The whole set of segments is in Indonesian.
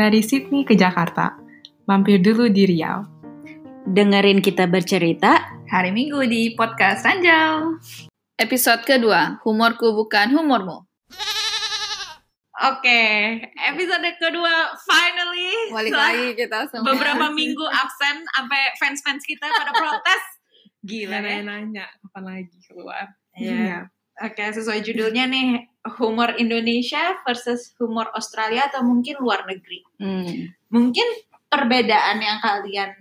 Dari Sydney ke Jakarta, mampir dulu di Riau. Dengerin kita bercerita hari Minggu di Podcast Ranjau. Episode kedua, humorku bukan humormu. Oke, episode kedua finally. Balik lagi kita semua. Beberapa minggu absen sampai fans-fans kita pada protes. Gila ya. nanya kapan lagi keluar. Iya. Oke, sesuai judulnya nih, humor Indonesia versus humor Australia atau mungkin luar negeri. Hmm. Mungkin perbedaan yang kalian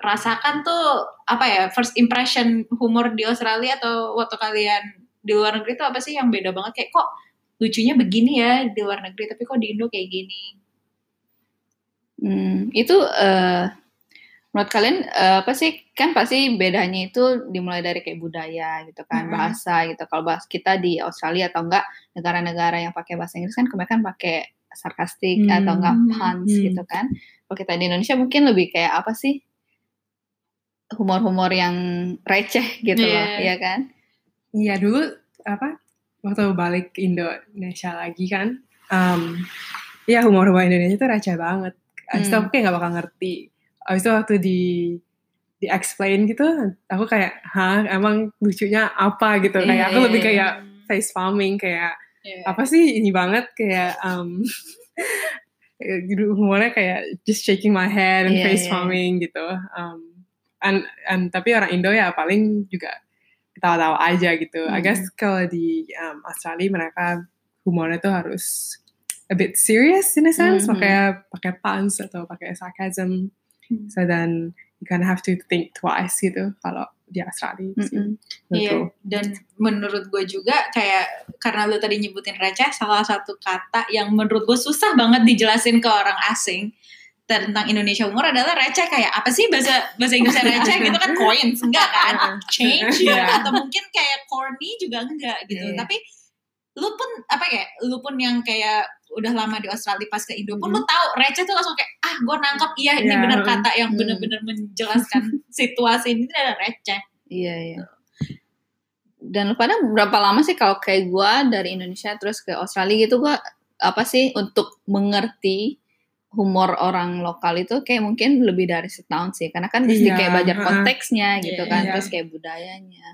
rasakan tuh apa ya? First impression humor di Australia atau waktu kalian di luar negeri tuh apa sih yang beda banget kayak kok lucunya begini ya di luar negeri tapi kok di Indo kayak gini. Hmm, itu eh menurut kalian eh, apa sih kan pasti bedanya itu dimulai dari kayak budaya gitu kan Mhm. bahasa gitu kalau bahas kita di Australia atau enggak negara-negara yang pakai bahasa Inggris kan kebanyakan pakai sarkastik Hmm, atau enggak hmm, puns hmm. gitu kan kalau kita di Indonesia mungkin lebih kayak apa sih humor-humor yang receh gitu loh Iya. ya kan Iya dulu apa waktu balik Indonesia lagi kan, um, ya humor-humor Indonesia itu receh banget. Abis itu Hmm. aku kayak gak bakal ngerti. Abis itu waktu di di explain gitu, aku kayak, hah emang lucunya apa gitu. Kayak aku Iya, lebih iya. kayak face farming kayak Iya. apa sih ini banget kayak um, humornya kayak just shaking my head and Iya, face iya. farming gitu. Um, and, and tapi orang Indo ya paling juga ketawa-tawa aja gitu. I Hmm. guess kalau di um, Australia mereka humornya tuh harus a bit serious in a sense, Mhm. pakai pakai puns atau pakai sarcasm. Hmm. So then you kind of have to think twice gitu kalau di Australia sih. Mm-mm. menurutku. Iya, dan menurut gue juga kayak karena lu tadi nyebutin receh, salah satu kata yang menurut gue susah banget dijelasin ke orang asing tentang Indonesia humor adalah receh kayak apa sih bahasa bahasa Inggrisnya receh gitu kan coins enggak kan change Iya. atau mungkin kayak corny juga enggak gitu Iya. tapi lu pun apa ya lu pun yang kayak udah lama di Australia pas ke Indo pun lu tahu receh tuh langsung kayak ah gue nangkep iya ini Iya. bener kata yang Hmm. bener-bener menjelaskan situasi ini adalah receh Iya, iya. Dan lu pada berapa lama sih kalau kayak gua dari Indonesia terus ke Australia gitu gua apa sih untuk mengerti humor orang lokal itu kayak mungkin lebih dari setahun sih karena kan mesti Iya, kayak belajar konteksnya gitu Iya, kan iya. terus kayak budayanya.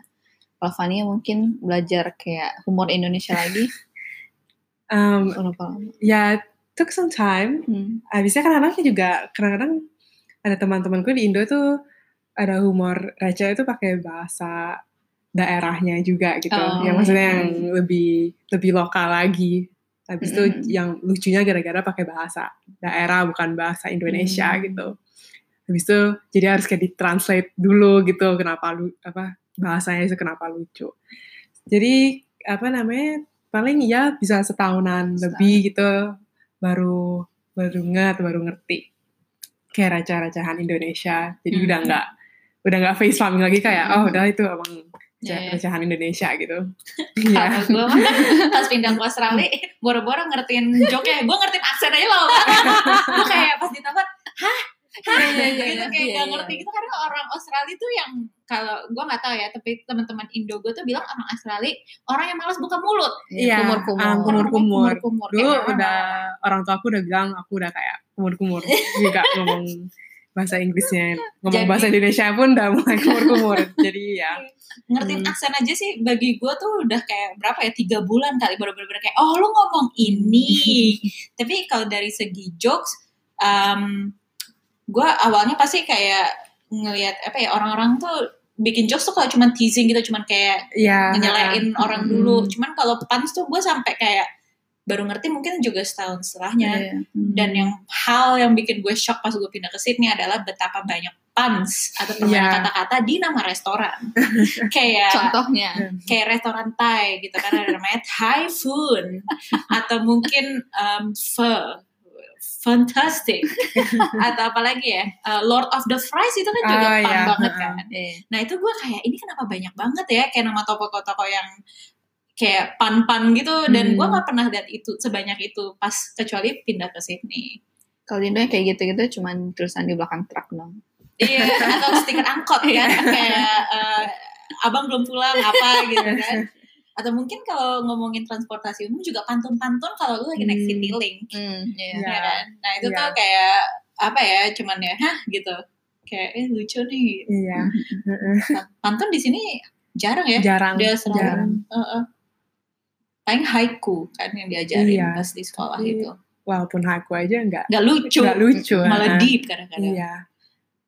Kalau Fania mungkin belajar kayak humor Indonesia lagi Um, berapa lama? ya took some time. Hmm. Habisnya kadang-kadang juga kadang-kadang ada teman-temanku di Indo tuh ada humor receh itu pakai bahasa daerahnya juga gitu. Oh, yang maksudnya iya. yang lebih lebih lokal lagi. Habis itu Mm-mm. yang lucunya gara-gara pakai bahasa daerah bukan bahasa Indonesia Hmm. gitu. Habis itu jadi harus kayak ditranslate dulu gitu kenapa lu apa bahasanya itu kenapa lucu. Jadi apa namanya paling ya bisa setahunan Setahun. lebih gitu baru baru nget baru ngerti kayak receh-recehan Indonesia. Jadi Hmm. udah nggak udah nggak face farming lagi kayak Hmm. oh udah itu emang Iya, iya. recehan Indonesia gitu. Iya. Gue mah pas pindah ke Australia, boro-boro ngertiin joke-nya. Gue ngertiin aksen aja loh. Gue kayak pas hah? Hah? Iya, iya, gitu, iya, kayak iya, gak iya. ngerti gitu. Karena orang Australia tuh yang, kalau gue gak tahu ya, tapi teman-teman Indo gue tuh bilang orang Australia, orang yang malas buka mulut. Iya, kumur-kumur. um, kumur-kumur. Kumur-kumur. Dulu Kayak udah orang tua aku udah bilang aku udah kayak kumur-kumur juga ngomong bahasa Inggrisnya ngomong Jadi- bahasa Indonesia pun udah mulai kumur-kumur jadi ya ngertiin Hmm. aksen aja sih bagi gue tuh udah kayak berapa ya tiga bulan kali baru bener kayak oh lu ngomong ini tapi kalau dari segi jokes um, gue awalnya pasti kayak ngelihat apa ya orang-orang tuh bikin jokes tuh kalau cuman teasing gitu cuman kayak ya nyelain orang Hmm. dulu cuman kalau puns tuh gue sampai kayak baru ngerti mungkin juga setahun setelahnya Iya. Hmm. dan yang hal yang bikin gue shock pas gue pindah ke Sydney adalah betapa banyak puns atau permainan Iya. kata-kata di nama restoran kayak contohnya kayak restoran Thai gitu kan ada namanya Thai food atau mungkin um, pho fantastic. Atau apalagi ya? Uh, Lord of the Fries itu kan juga Oh, fun iya. banget kan? Iya. nah itu gue kayak ini kenapa banyak banget ya? Kayak nama toko-toko yang kayak pan-pan gitu. Dan Hmm. gue nggak pernah lihat itu sebanyak itu pas kecuali pindah ke Sydney. Kalau di Indo kayak gitu-gitu cuman tulisan di belakang truk dong. iya atau stiker angkot kan? Kayak uh, abang belum pulang apa? Gitu kan atau mungkin kalau ngomongin transportasi umum juga pantun-pantun kalau lu lagi naik Hmm. Citylink Hmm, iya. Iya. ya kan? Nah itu Iya. tuh kayak apa ya? Cuman ya, hah gitu. Kayak eh lucu nih. Iya. Heeh. Pantun di sini jarang ya. Jarang. Dia selalu. jarang. Heeh. Paling haiku kan yang diajarin Iya. pas di sekolah Tapi itu. Walaupun aku aja nggak Gak lucu. nggak lucu. Malah heeh. deep kadang-kadang. Iya.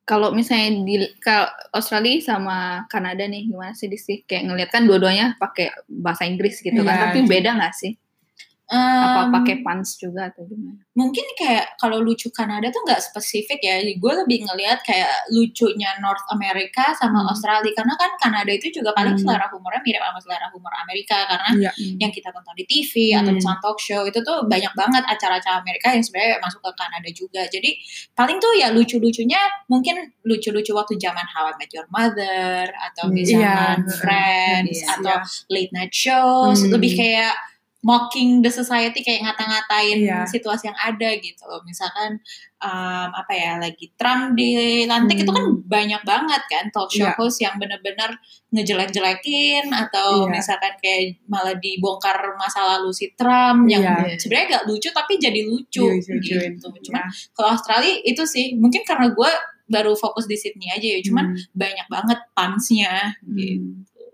Kalau misalnya di kalau Australia sama Kanada nih gimana sih di sih kayak ngeliat kan dua-duanya pakai bahasa Inggris gitu kan. Iya. tapi beda nggak sih apa Em, pakai pants juga atau gimana mungkin kayak kalau lucu Kanada tuh nggak spesifik ya. Gue lebih ngelihat kayak lucunya North America sama Hmm. Australia karena kan Kanada itu juga paling Hmm. selera humornya mirip sama selera humor Amerika karena Iya. yang kita tonton di TV atau Hmm. misalnya talk show itu tuh banyak banget acara-acara Amerika yang sebenarnya masuk ke Kanada juga. Jadi paling tuh ya lucu-lucunya mungkin lucu-lucu waktu zaman How I Met Your Mother atau Hmm, misalkan iya. Friends Iya. atau late night shows Hmm. lebih kayak mocking the society kayak ngata-ngatain Iya. situasi yang ada gitu loh. Misalkan um, apa ya lagi Trump dilantik Hmm. itu kan banyak banget kan talk show Iya. host yang bener-bener ngejelek-jelekin atau Iya. misalkan kayak malah dibongkar masa lalu si Trump yang Iya. sebenarnya gak lucu tapi jadi lucu Lucu-lucuin. gitu. Cuman Iya. kalau Australia itu sih mungkin karena gue baru fokus di Sydney aja ya. Cuman Hmm. banyak banget punsnya Hmm. gitu.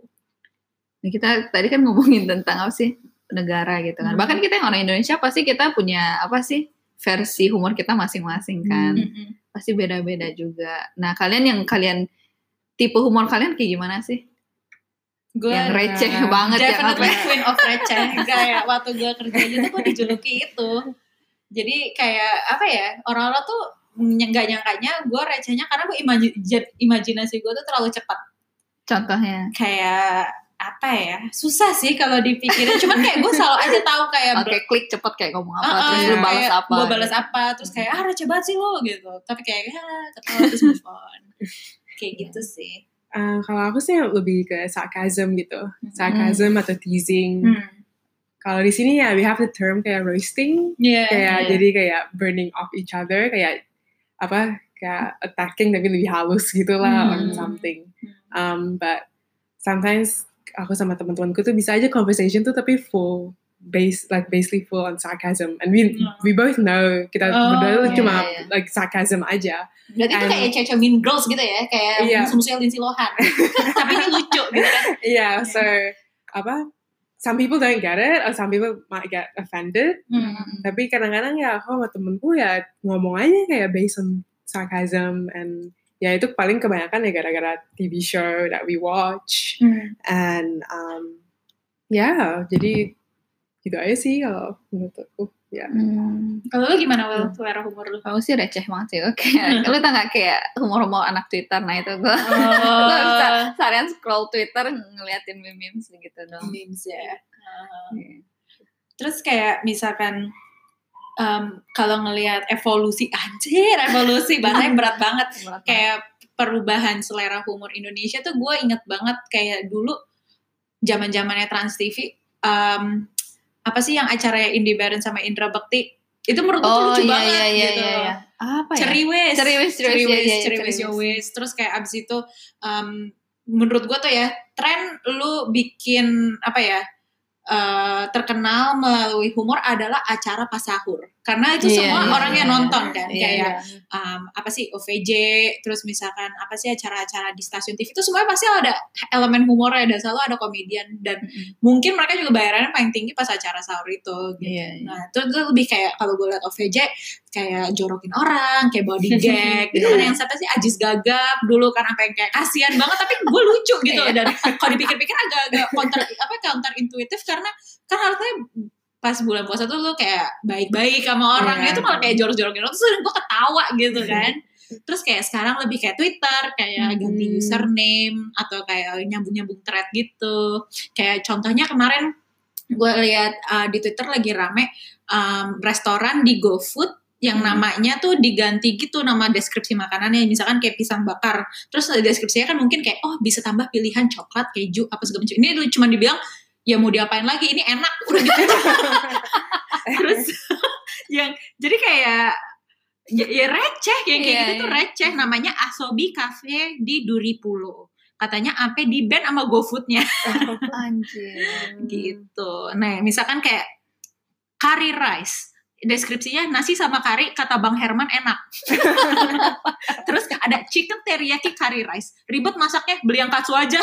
Nah, kita tadi kan ngomongin tentang apa sih negara gitu kan. Hmm. bahkan kita yang orang Indonesia pasti kita punya apa sih versi humor kita masing-masing kan. Hmm. Mm-mm. pasti beda-beda juga. Nah kalian yang kalian tipe humor kalian kayak gimana sih? Gue yang receh Nah, banget definitely queen of receh. Kayak waktu gue kerja tuh gue dijuluki itu. Jadi kayak apa ya orang-orang tuh nggak nyangkanya gue recehnya karena gue imaji- imajinasi gue tuh terlalu cepat. Contohnya? Kayak apa ya susah sih kalau dipikirin cuman kayak gue selalu aja tahu kayak oke klik cepet kayak ngomong apa Ah, terus iya. lu balas apa gue balas apa terus kayak ah receh banget sih lo gitu tapi kayak ya ketawa terus move on kayak gitu sih Uh, kalau aku sih lebih ke sarcasm gitu, sarcasm atau teasing. hmm. Kalau di sini ya we have the term kayak roasting, Iya, kayak iya. jadi kayak burning off each other, kayak apa kayak attacking tapi lebih halus gitu lah Hmm. on something. Um, but sometimes aku sama teman-temanku tuh bisa aja conversation tuh tapi full base like basically full on sarcasm and we Hmm. we both know kita Oh, berdua iya, cuma iya. like sarcasm aja. Berarti itu And- kayak cewek Mean Girls gitu ya, kayak Iya. musuh-musuhnya Lindsay Lohan. Tapi ini lucu gitu kan. Yeah, so apa? Some people don't get it, or some people might get offended. Hmm. Tapi kadang-kadang ya aku sama temenku ya ngomong aja kayak based on sarcasm and ya itu paling kebanyakan ya gara-gara TV show that we watch and um, ya jadi gitu aja sih kalau menurut aku ya Hmm. Kalau lu gimana, Wel? Selera humor lu? Aku sih receh banget sih. Oke, lu tau gak kayak humor-humor anak Twitter? Nah itu gue Oh, gue bisa seharian scroll Twitter ngeliatin meme-memes gitu dong. memes ya. Uh, Iya. Terus kayak misalkan um, kalau ngelihat evolusi, anjir evolusi, bahasanya berat banget. Kayak perubahan selera humor Indonesia tuh gue inget banget kayak dulu zaman zamannya Trans TV um, apa sih yang acaranya Indi Barens sama Indra Bekti itu menurut gue Oh lucu iya banget iya iya gitu. iya. iya. Apa ya? Ceriwis, Ceriwis, ceriwis, ceriwis, iya, iya, yowis. Terus kayak abis itu, um, menurut gue tuh ya, tren lu bikin apa ya, eh, terkenal melalui humor adalah acara pas sahur. Karena itu Iya, semua iya, orangnya iya. nonton kan, Iya, kayak iya. um, apa sih OVJ, terus misalkan apa sih acara-acara di stasiun TV itu semuanya pasti ada elemen humornya dan selalu ada komedian dan Mm-mm. mungkin mereka juga bayarannya paling tinggi pas acara sahur itu. Gitu. Iya, iya. Nah, itu tuh lebih kayak kalau gue liat OVJ kayak jorokin orang, kayak body gag gitu kan yang siapa sih Ajis Gagap dulu kan apa yang kayak kasihan banget tapi gue lucu gitu Iya. dan kalau dipikir-pikir agak-agak counter apa counter intuitif karena kan harusnya pas bulan puasa tuh lu kayak baik-baik sama orang Iya. itu malah kayak jorok-jorokin orang terus gue ketawa gitu kan terus kayak sekarang lebih kayak Twitter kayak ganti Hmm. username atau kayak nyambung-nyambung thread gitu kayak contohnya kemarin gue lihat uh, di Twitter lagi rame um, restoran di GoFood yang Hmm. namanya tuh diganti gitu nama deskripsi makanannya misalkan kayak pisang bakar terus deskripsinya kan mungkin kayak oh bisa tambah pilihan coklat keju apa segala macam ini cuma dibilang ya mau diapain lagi ini enak udah gitu terus yang jadi kayak ya, ya receh yang kayak Iya, gitu tuh iya. receh namanya Asobi Cafe di Duripulo katanya sampai di ban sama GoFoodnya Anjir. gitu. Nah, misalkan kayak curry rice. Deskripsinya nasi sama kari kata Bang Herman enak. Terus ada chicken teriyaki curry rice. Ribet masaknya beli yang katsu aja.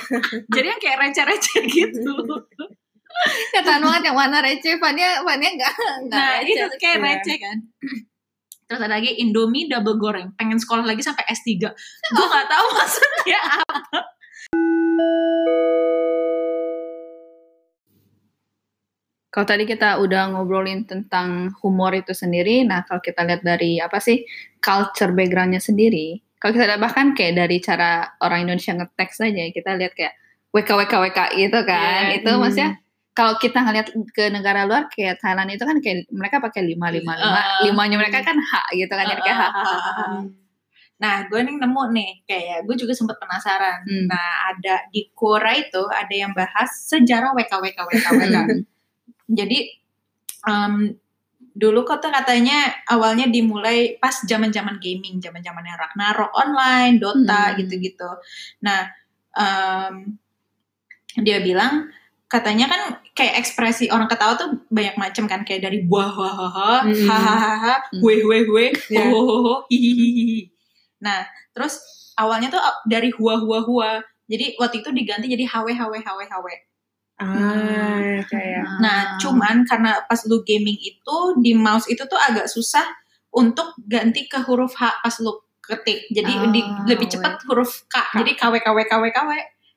Jadi yang kayak receh-receh gitu. Kata banget yang mana receh, Fania, Fania enggak enggak Nah, receh. itu kayak Iya. receh kan. Terus ada lagi Indomie double goreng. Pengen sekolah lagi sampai S3. Gue gak tahu maksudnya apa. Kalau tadi kita udah ngobrolin tentang humor itu sendiri, nah kalau kita lihat dari apa sih culture backgroundnya sendiri, kalau kita lihat bahkan kayak dari cara orang Indonesia ngeteks aja, kita lihat kayak WKWKWK gitu kan, Iya, itu hmm. maksudnya kalau kita ngeliat ke negara luar kayak Thailand itu kan kayak mereka pakai lima lima lima, Uh, limanya mereka kan H gitu kan, jadi kayak Uh, uh, hahaha. Nah, gue nih nemu nih, kayak gue juga sempet penasaran. Hmm. Nah, ada di Quora itu ada yang bahas sejarah WKWKWKWK. Jadi em, dulu kota katanya awalnya dimulai pas zaman-zaman gaming, zaman-zamannya Ragnarok online, Dota Hmm. gitu-gitu. Nah, em, dia bilang katanya kan kayak ekspresi orang ketawa tuh banyak macam kan kayak dari buah hahaha, Hmm. hahaha, weh weh weh, Iya. hohoho, hihihihi. Nah, terus awalnya tuh dari hua hua hua. Jadi waktu itu diganti jadi hw hw hw hw. Ah, kayak Nah, cuman karena pas lu gaming itu di mouse itu tuh agak susah untuk ganti ke huruf H pas lu ketik. Jadi Ah, di, lebih cepat huruf K. Jadi KW KW KW KW.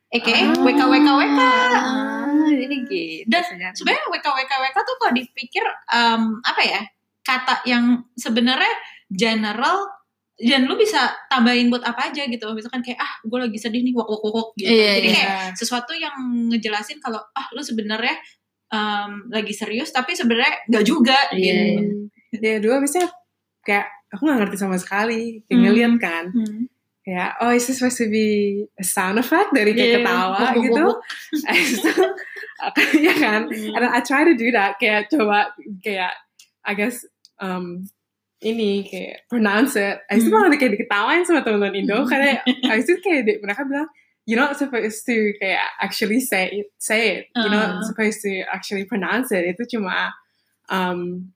Eke Ah. WK WK WK. Ah, jadi gitu. Dan sebenarnya. WK WK WK tuh kalau dipikir em, apa ya? Kata yang sebenarnya general dan lu bisa tambahin buat apa aja gitu. Misalkan kayak ah, gue lagi sedih nih wok wok wok, wok gitu. Iya, Jadi iya. kayak sesuatu yang ngejelasin kalau ah lu sebenarnya em, lagi serius tapi sebenarnya nggak juga Iya, gitu. Ya dua misalnya kayak aku nggak ngerti sama sekali. Kayak Hmm. ngeliat kan. Hmm. Kayak oh is this supposed to be a sound effect dari kayak ketawa wuk, wuk, gitu. wuk. ya kan. Hmm. And I try to do that. Kayak coba kayak I guess um, ini kayak pronounce it. I itu Hmm. malah kayak diketawain sama teman-teman Indo Hmm. karena I itu kayak di- mereka bilang you're not supposed to kayak actually say it, say it. You're not Uh. supposed to actually pronounce it. Itu cuma um,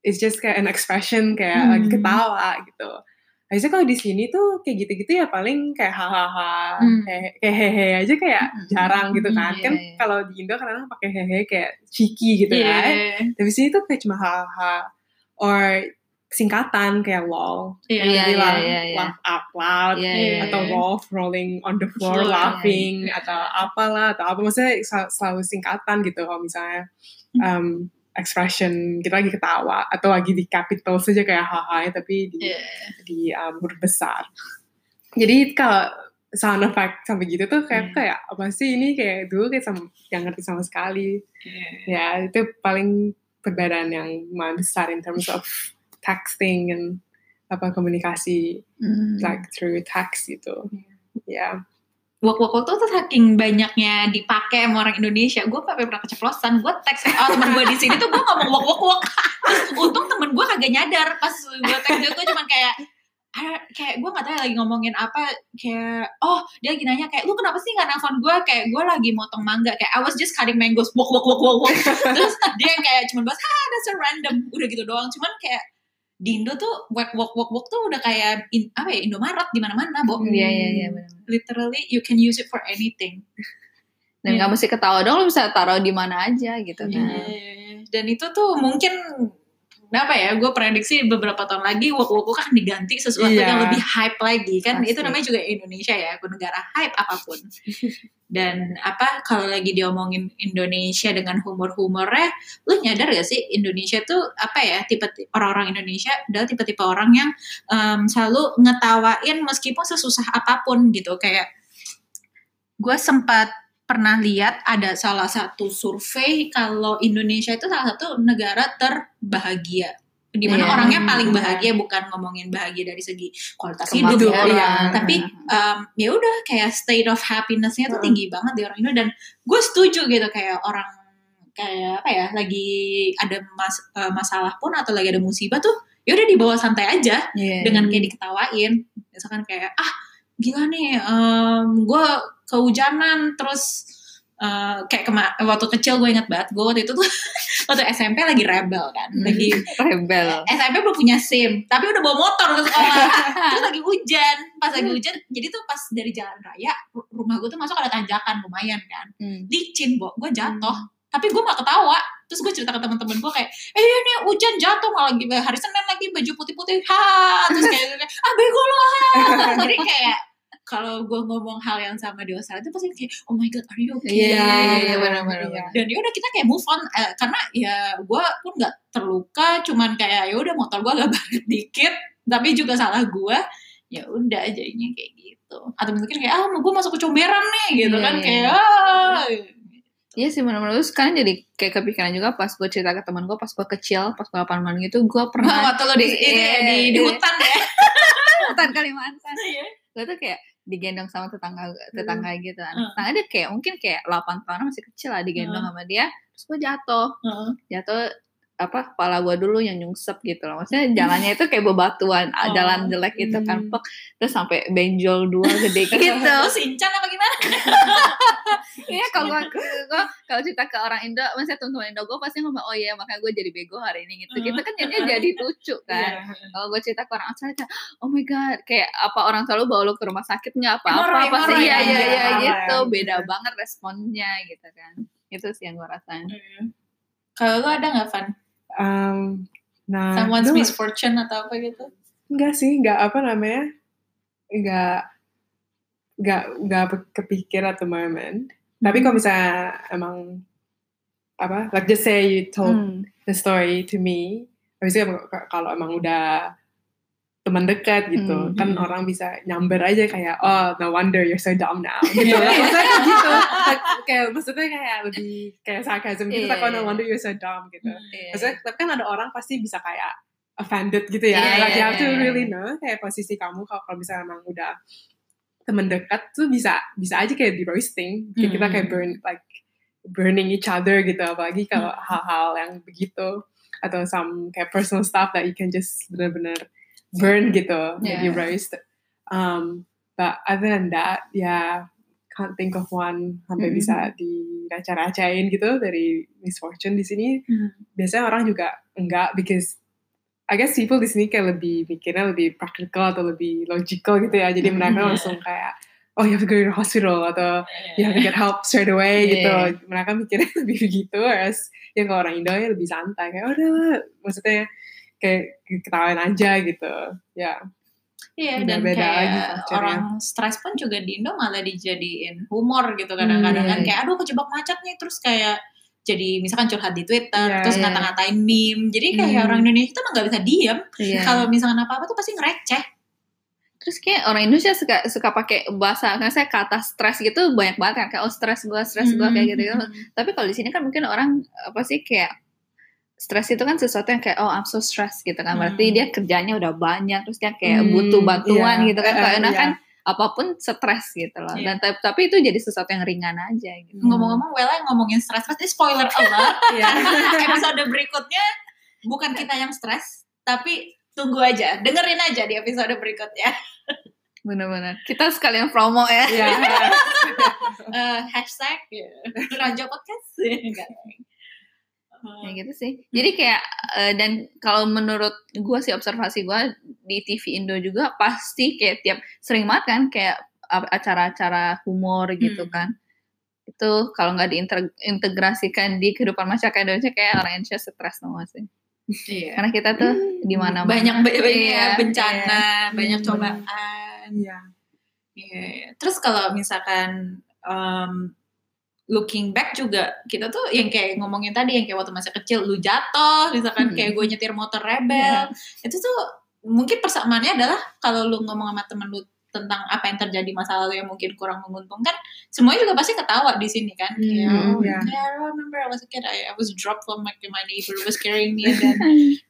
it's just kayak an expression kayak Hmm. lagi ketawa gitu. Biasanya kalau di sini tuh kayak gitu-gitu ya paling kayak hahaha, Hmm. kayak kayak hehe aja kayak Hmm. jarang gitu kan. iya, kan iya. kalau di Indo kadang pakai hehe kayak cheeky gitu Iya. kan. Tapi sini tuh kayak cuma hahaha or singkatan kayak lol. Iya. Iya, Jadi iya, laugh, iya, iya. laugh out loud Iya, iya, atau iya. Rolf rolling on the floor Floor, laughing iya. atau apalah atau apa maksudnya sel- selalu singkatan gitu kalau misalnya um, expression kita lagi ketawa atau lagi di capital saja kayak haha tapi di Iya. di um, huruf besar. Jadi kalau sound effect sampai gitu tuh kayak Hmm. kayak apa sih ini kayak dulu kayak sama yang ngerti sama sekali. Ya itu paling perbedaan yang besar in terms of texting and apa komunikasi Hmm. like through text gitu. Ya. Wok wok wok tuh tuh saking banyaknya dipakai sama orang Indonesia, gue sampai pernah keceplosan. Gue teks oh, temen gue di sini tuh gue ngomong wok wok wok. Terus untung temen gue kagak nyadar pas gue teks dia gue cuman kayak ah, kayak gue gak tahu lagi ngomongin apa kayak oh dia lagi nanya kayak lu kenapa sih gak nelfon gue kayak gue lagi motong mangga kayak I was just cutting mangoes wok wok wok wok wok terus dia kayak cuman bahas ah that's a random udah gitu doang cuman kayak di Indo tuh wok wok wok wok tuh udah kayak in, apa ya Indomaret di mana-mana bo Iya, iya, iya. literally you can use it for anything. Dan Iya. nggak mesti ketawa dong, lu bisa taruh di mana aja gitu kan. Iya. Dan itu tuh mungkin apa ya? Gue prediksi beberapa tahun lagi wok-wok kan diganti sesuatu Iya. yang lebih hype lagi kan? Pasti. Itu namanya juga Indonesia ya, negara hype apa pun. Dan apa kalau lagi diomongin Indonesia dengan humor-humornya, lu nyadar gak sih Indonesia tuh apa ya? Tipe orang-orang Indonesia adalah tipe-tipe orang yang em, selalu ngetawain meskipun sesusah apa pun gitu. Kayak gue sempat pernah lihat ada salah satu survei kalau Indonesia itu salah satu negara terbahagia di mana Iya. orangnya paling bahagia bukan ngomongin bahagia dari segi kualitas hidup ya, Iya. tapi um, ya udah kayak state of happiness-nya tuh Hmm. tinggi banget di orang Indo dan gue setuju gitu kayak orang kayak apa ya lagi ada mas- eh, masalah pun atau lagi ada musibah tuh ya udah dibawa santai aja Iya. dengan kayak diketawain misalkan kayak ah gila nih um, gue kehujanan. Terus uh, kayak kema waktu kecil gue ingat banget gue waktu itu tuh waktu SMP lagi rebel kan. Lagi rebel. SMP belum punya SIM tapi udah bawa motor ke sekolah. Terus lagi hujan. Pas lagi hujan jadi tuh pas dari jalan raya ru- rumah gue tuh masuk ada tanjakan lumayan kan. Hmm. licin bo. Gue jatuh. Tapi gue gak ketawa. Terus gue cerita ke teman-teman gue kayak eh ini hujan jatuh malah lagi hari senin lagi baju putih-putih ha terus kayak kayak, ah bego lo ha. Jadi kayak kalau gue ngomong hal yang sama di Australia itu pasti kayak oh my god are you okay Iya, iya, iya, Iya, benar-benar. iya. dan ya udah kita kayak move on eh, karena ya gue pun nggak terluka cuman kayak ya udah motor gue agak banget dikit tapi juga salah gue ya udah jadinya kayak gitu atau mungkin kayak ah gue masuk ke comberan nih gitu Iya, kan iya. kayak ah Iya sih benar-benar terus sekarang jadi kayak kepikiran juga pas gue cerita ke teman gue pas gue kecil pas gue 8 bulan gitu gue pernah waktu lo di, di- ini, iya, di, di hutan ya hutan Kalimantan Iya. gue tuh kayak digendong sama tetangga tetangga gitu kan Hmm. tetangga dia kayak mungkin kayak 8 tahun masih kecil lah digendong Hmm. sama dia terus gue jatuh Heeh. jatuh apa kepala gue dulu yang nyungsep gitu loh maksudnya jalannya itu kayak bebatuan Oh. jalan jelek gitu kan Hmm. pek terus sampai benjol dua gede gitu Lo sincan apa gimana? Iya kalau gue kalau cerita ke orang Indo, maksudnya teman-teman Indo gue pasti ngomong oh iya makanya gue jadi bego hari ini gitu. Kita kan jadinya jadi lucu kan. Iya. Kalau gue cerita ke orang Australia oh my god kayak apa orang selalu bawa lu ke rumah sakit nggak apa-apa sih emang, iya emang, iya iya gitu emang. beda banget responnya gitu kan. Itu sih yang gue rasain. Kalau lo ada nggak Van? Um, nah, Someone's itu misfortune atau apa gitu? enggak sih, enggak apa namanya, enggak enggak enggak kepikir at the moment. Tapi kalau misalnya emang apa, like just say you told Hmm. the story to me, habis itu kalau emang udah teman dekat gitu, Hmm, kan hmm. orang bisa nyamber aja kayak, oh no wonder you're so dumb now, gitu. maksudnya kayak gitu, kayak maksudnya kayak lebih kayak sarcasm gitu, Iya, like, oh no iya. wonder you're so dumb gitu. Iya, Maksudnya, tapi kan ada orang pasti bisa kayak offended gitu ya. Iya, like you iya, have to iya. really know kayak posisi kamu kalau kalau misalnya emang udah temen dekat tuh bisa bisa aja kayak di roasting. Kayak kita kayak Hmm. burn like burning each other gitu apalagi kalau Hmm. hal-hal yang begitu atau some kayak personal stuff that you can just bener-bener burn gitu Yeah. jadi roast. Um, but other than that, ya can't think of one sampai Mm-mm. bisa diraca-racain gitu dari misfortune di sini Hmm. biasanya orang juga enggak because I guess people di sini kayak lebih mikirnya lebih practical atau lebih logical gitu ya jadi Hmm, mereka iya. langsung kayak oh you have to go to the hospital atau you have to get help straight away Iya. gitu mereka mikirnya lebih begitu whereas yang kalau orang Indo ya lebih santai kayak udah lah." maksudnya kayak ketawain aja gitu ya Iya Udah dan beda kayak lagi orang stres pun juga di Indo malah dijadiin humor gitu kadang-kadang Hmm, kan iya. kayak aduh kejebak macet nih terus kayak jadi misalkan curhat di Twitter Iya, terus iya. ngata-ngatain meme jadi kayak Hmm. orang Indonesia tuh emang nggak bisa diem Iya. kalau misalkan apa-apa tuh pasti ngereceh Terus kayak orang Indonesia suka suka pakai bahasa kan saya kata stres gitu banyak banget kan kayak oh stres gua stres gua kayak gitu gitu. Hmm. Tapi kalau di sini kan mungkin orang apa sih kayak stres itu kan sesuatu yang kayak oh I'm so stressed gitu kan. Berarti Hmm. dia kerjanya udah banyak terus dia kayak Hmm, butuh bantuan iya. gitu kan. Eh, eh, enak iya. kan apa pun stres gitu loh. Iya. Dan tapi, tapi itu jadi sesuatu yang ringan aja gitu. ngomong-ngomong Wella yang ngomongin stres-stres ini spoiler alert Iya. episode berikutnya bukan kita yang stres tapi tunggu aja dengerin aja di episode berikutnya Bener-bener. Kita sekalian promo ya. Iya. Eh, hashtag ya, Raja Podcast Enggak. ya gitu sih jadi kayak eh, dan kalau menurut gue sih observasi gue di TV Indo juga pasti kayak tiap sering banget kan kayak acara-acara humor gitu Hmm. kan itu kalau nggak diintegrasikan di kehidupan masyarakat Indonesia kayak orang Indonesia stres semua sih Iya. karena kita tuh di mana banyak banyak Iya, bencana, banyak Hmm. cobaan. Iya. Iya. Terus kalau misalkan um, looking back juga kita tuh yang kayak ngomongin tadi yang kayak waktu masa kecil lu jatuh, misalkan Hmm. kayak gue nyetir motor rebel, itu tuh mungkin persamaannya adalah kalau lu ngomong sama temen lu tentang apa yang terjadi masa lalu yang mungkin kurang menguntungkan, semuanya juga pasti ketawa di sini kan. Kayak, Hmm, oh, iya. yeah, I remember I was a kid, I, I was dropped from my, my neighbor was carrying me and then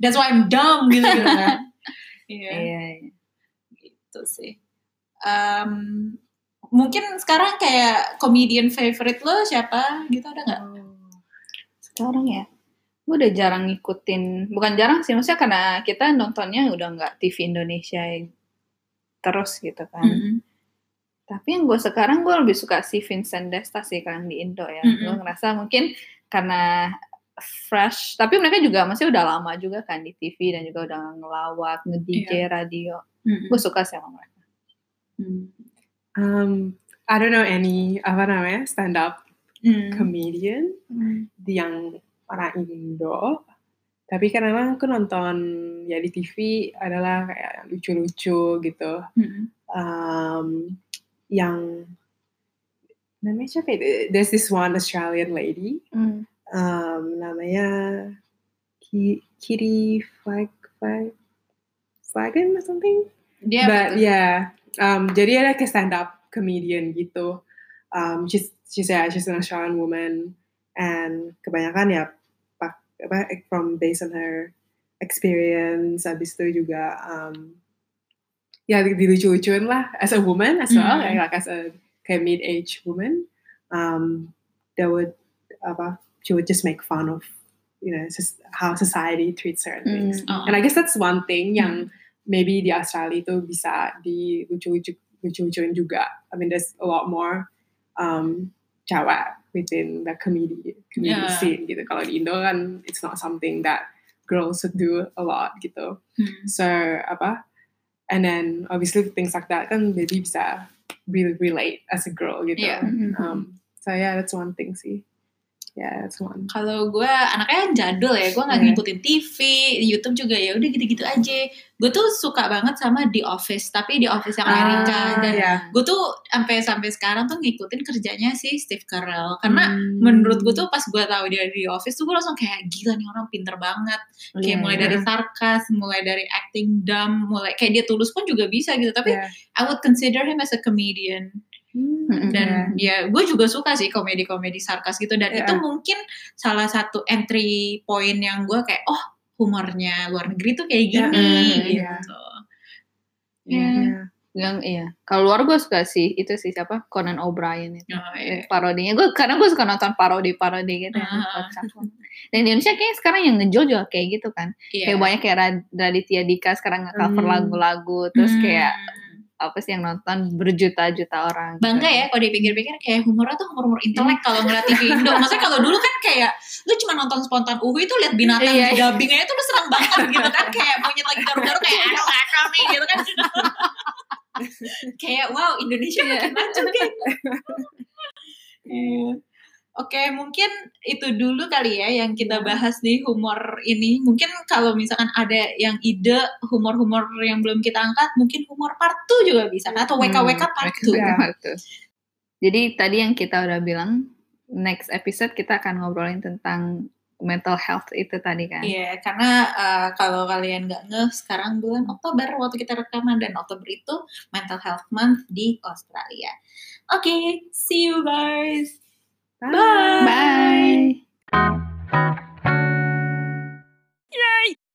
that's why I'm dumb gitu kan. Iya iya iya. gitu sih. Um, mungkin sekarang kayak comedian favorite lo siapa gitu ada nggak? sekarang ya gue udah jarang ngikutin bukan jarang sih maksudnya karena kita nontonnya udah nggak TV Indonesia terus gitu kan Mm-hmm. Tapi yang gue sekarang gue lebih suka si Vincent Desta sih kan di Indo ya. Mm-mm. Gue ngerasa mungkin karena fresh. Tapi mereka juga masih udah lama juga kan di TV dan juga udah ngelawak, nge-DJ radio. Mm-mm. Gue suka sih sama mereka. Hmm. Um, I don't know any apa namanya stand up Hmm. comedian yang orang Indo. Tapi kadang aku nonton ya di TV adalah kayak lucu-lucu gitu. Mm-mm. Um, yang namanya siapa itu? There's this one Australian lady. Hmm. Um, namanya Ki- Kitty Flag Flag Flagon or something. Dia But betul. yeah, um, jadi ada kayak stand up comedian gitu. Um, she's she's yeah, she's an Australian woman, and kebanyakan ya pak apa from based on her experience. Habis itu juga um, ya dilucu-lucuin lah as a woman as well, Mm. kayak like as a kayak mid age woman. Um, that would apa she would just make fun of you know just how society treats certain things. Hmm. Oh. And I guess that's one thing yang maybe di Australia itu bisa di lucu-lucu lucu-lucuin juga. I mean, there's a lot more um, cewek within the comedy comedy Yeah. scene gitu. Kalau di Indo kan, it's not something that girls would do a lot gitu. Hmm. So apa? And then obviously things like that kan jadi bisa really relate as a girl gitu. Yeah. Um, so yeah, that's one thing sih. Yeah, one. Kalau gue anaknya jadul ya, gue nggak Hmm. ngikutin TV, YouTube juga ya udah gitu-gitu aja. Gue tuh suka banget sama The Office, tapi The Office yang Amerika Ah, dan yeah. gue tuh sampai sampai sekarang tuh ngikutin kerjanya si Steve Carell karena Hmm. menurut gue tuh pas gue tahu dia di Office tuh gue langsung kayak gila nih orang pinter banget kayak Iya, mulai iya. dari sarkas mulai dari acting dumb mulai kayak dia tulus pun juga bisa gitu tapi Yeah. I would consider him as a comedian Hmm, dan ya gue juga suka sih komedi-komedi sarkas gitu dan Iya. itu mungkin salah satu entry point yang gue kayak oh humornya luar negeri tuh kayak Iya, gini iya. gitu Iya. yeah. Yang iya. Kalau luar gue suka sih itu sih siapa Conan O'Brien itu. Oh, iya. Parodinya gue karena gue suka nonton parodi-parodi gitu. ya, Ah. podcast. Dan di Indonesia kayaknya sekarang yang ngejol juga kayak gitu kan. Iya. Kayak banyak kayak Rad- Raditya Dika sekarang nge-cover Hmm. lagu-lagu terus Hmm. kayak apa sih yang nonton berjuta-juta orang. bangga ya kalau dipikir-pikir kayak humornya tuh humor-humor intelek kalau ngeliat TV Indo. Maksudnya kalau dulu kan kayak lu cuma nonton spontan uhu itu lihat binatang Iya. di dubbing aja tuh lu serang banget gitu kan kayak monyet lagi garuk-garuk kayak aduh kami gitu kan. kayak wow Indonesia makin maju kan. Oke, mungkin itu dulu kali ya yang kita bahas di humor ini. Mungkin kalau misalkan ada yang ide humor-humor yang belum kita angkat, mungkin humor part 2 juga bisa. Atau WKWK part 2. WKWK. Jadi tadi yang kita udah bilang next episode kita akan ngobrolin tentang mental health itu tadi kan. Iya, karena uh, kalau kalian nggak ngeh, sekarang bulan Oktober waktu kita rekaman dan Oktober itu Mental Health Month di Australia. Oke, see you guys. Bye. Bye. Bye.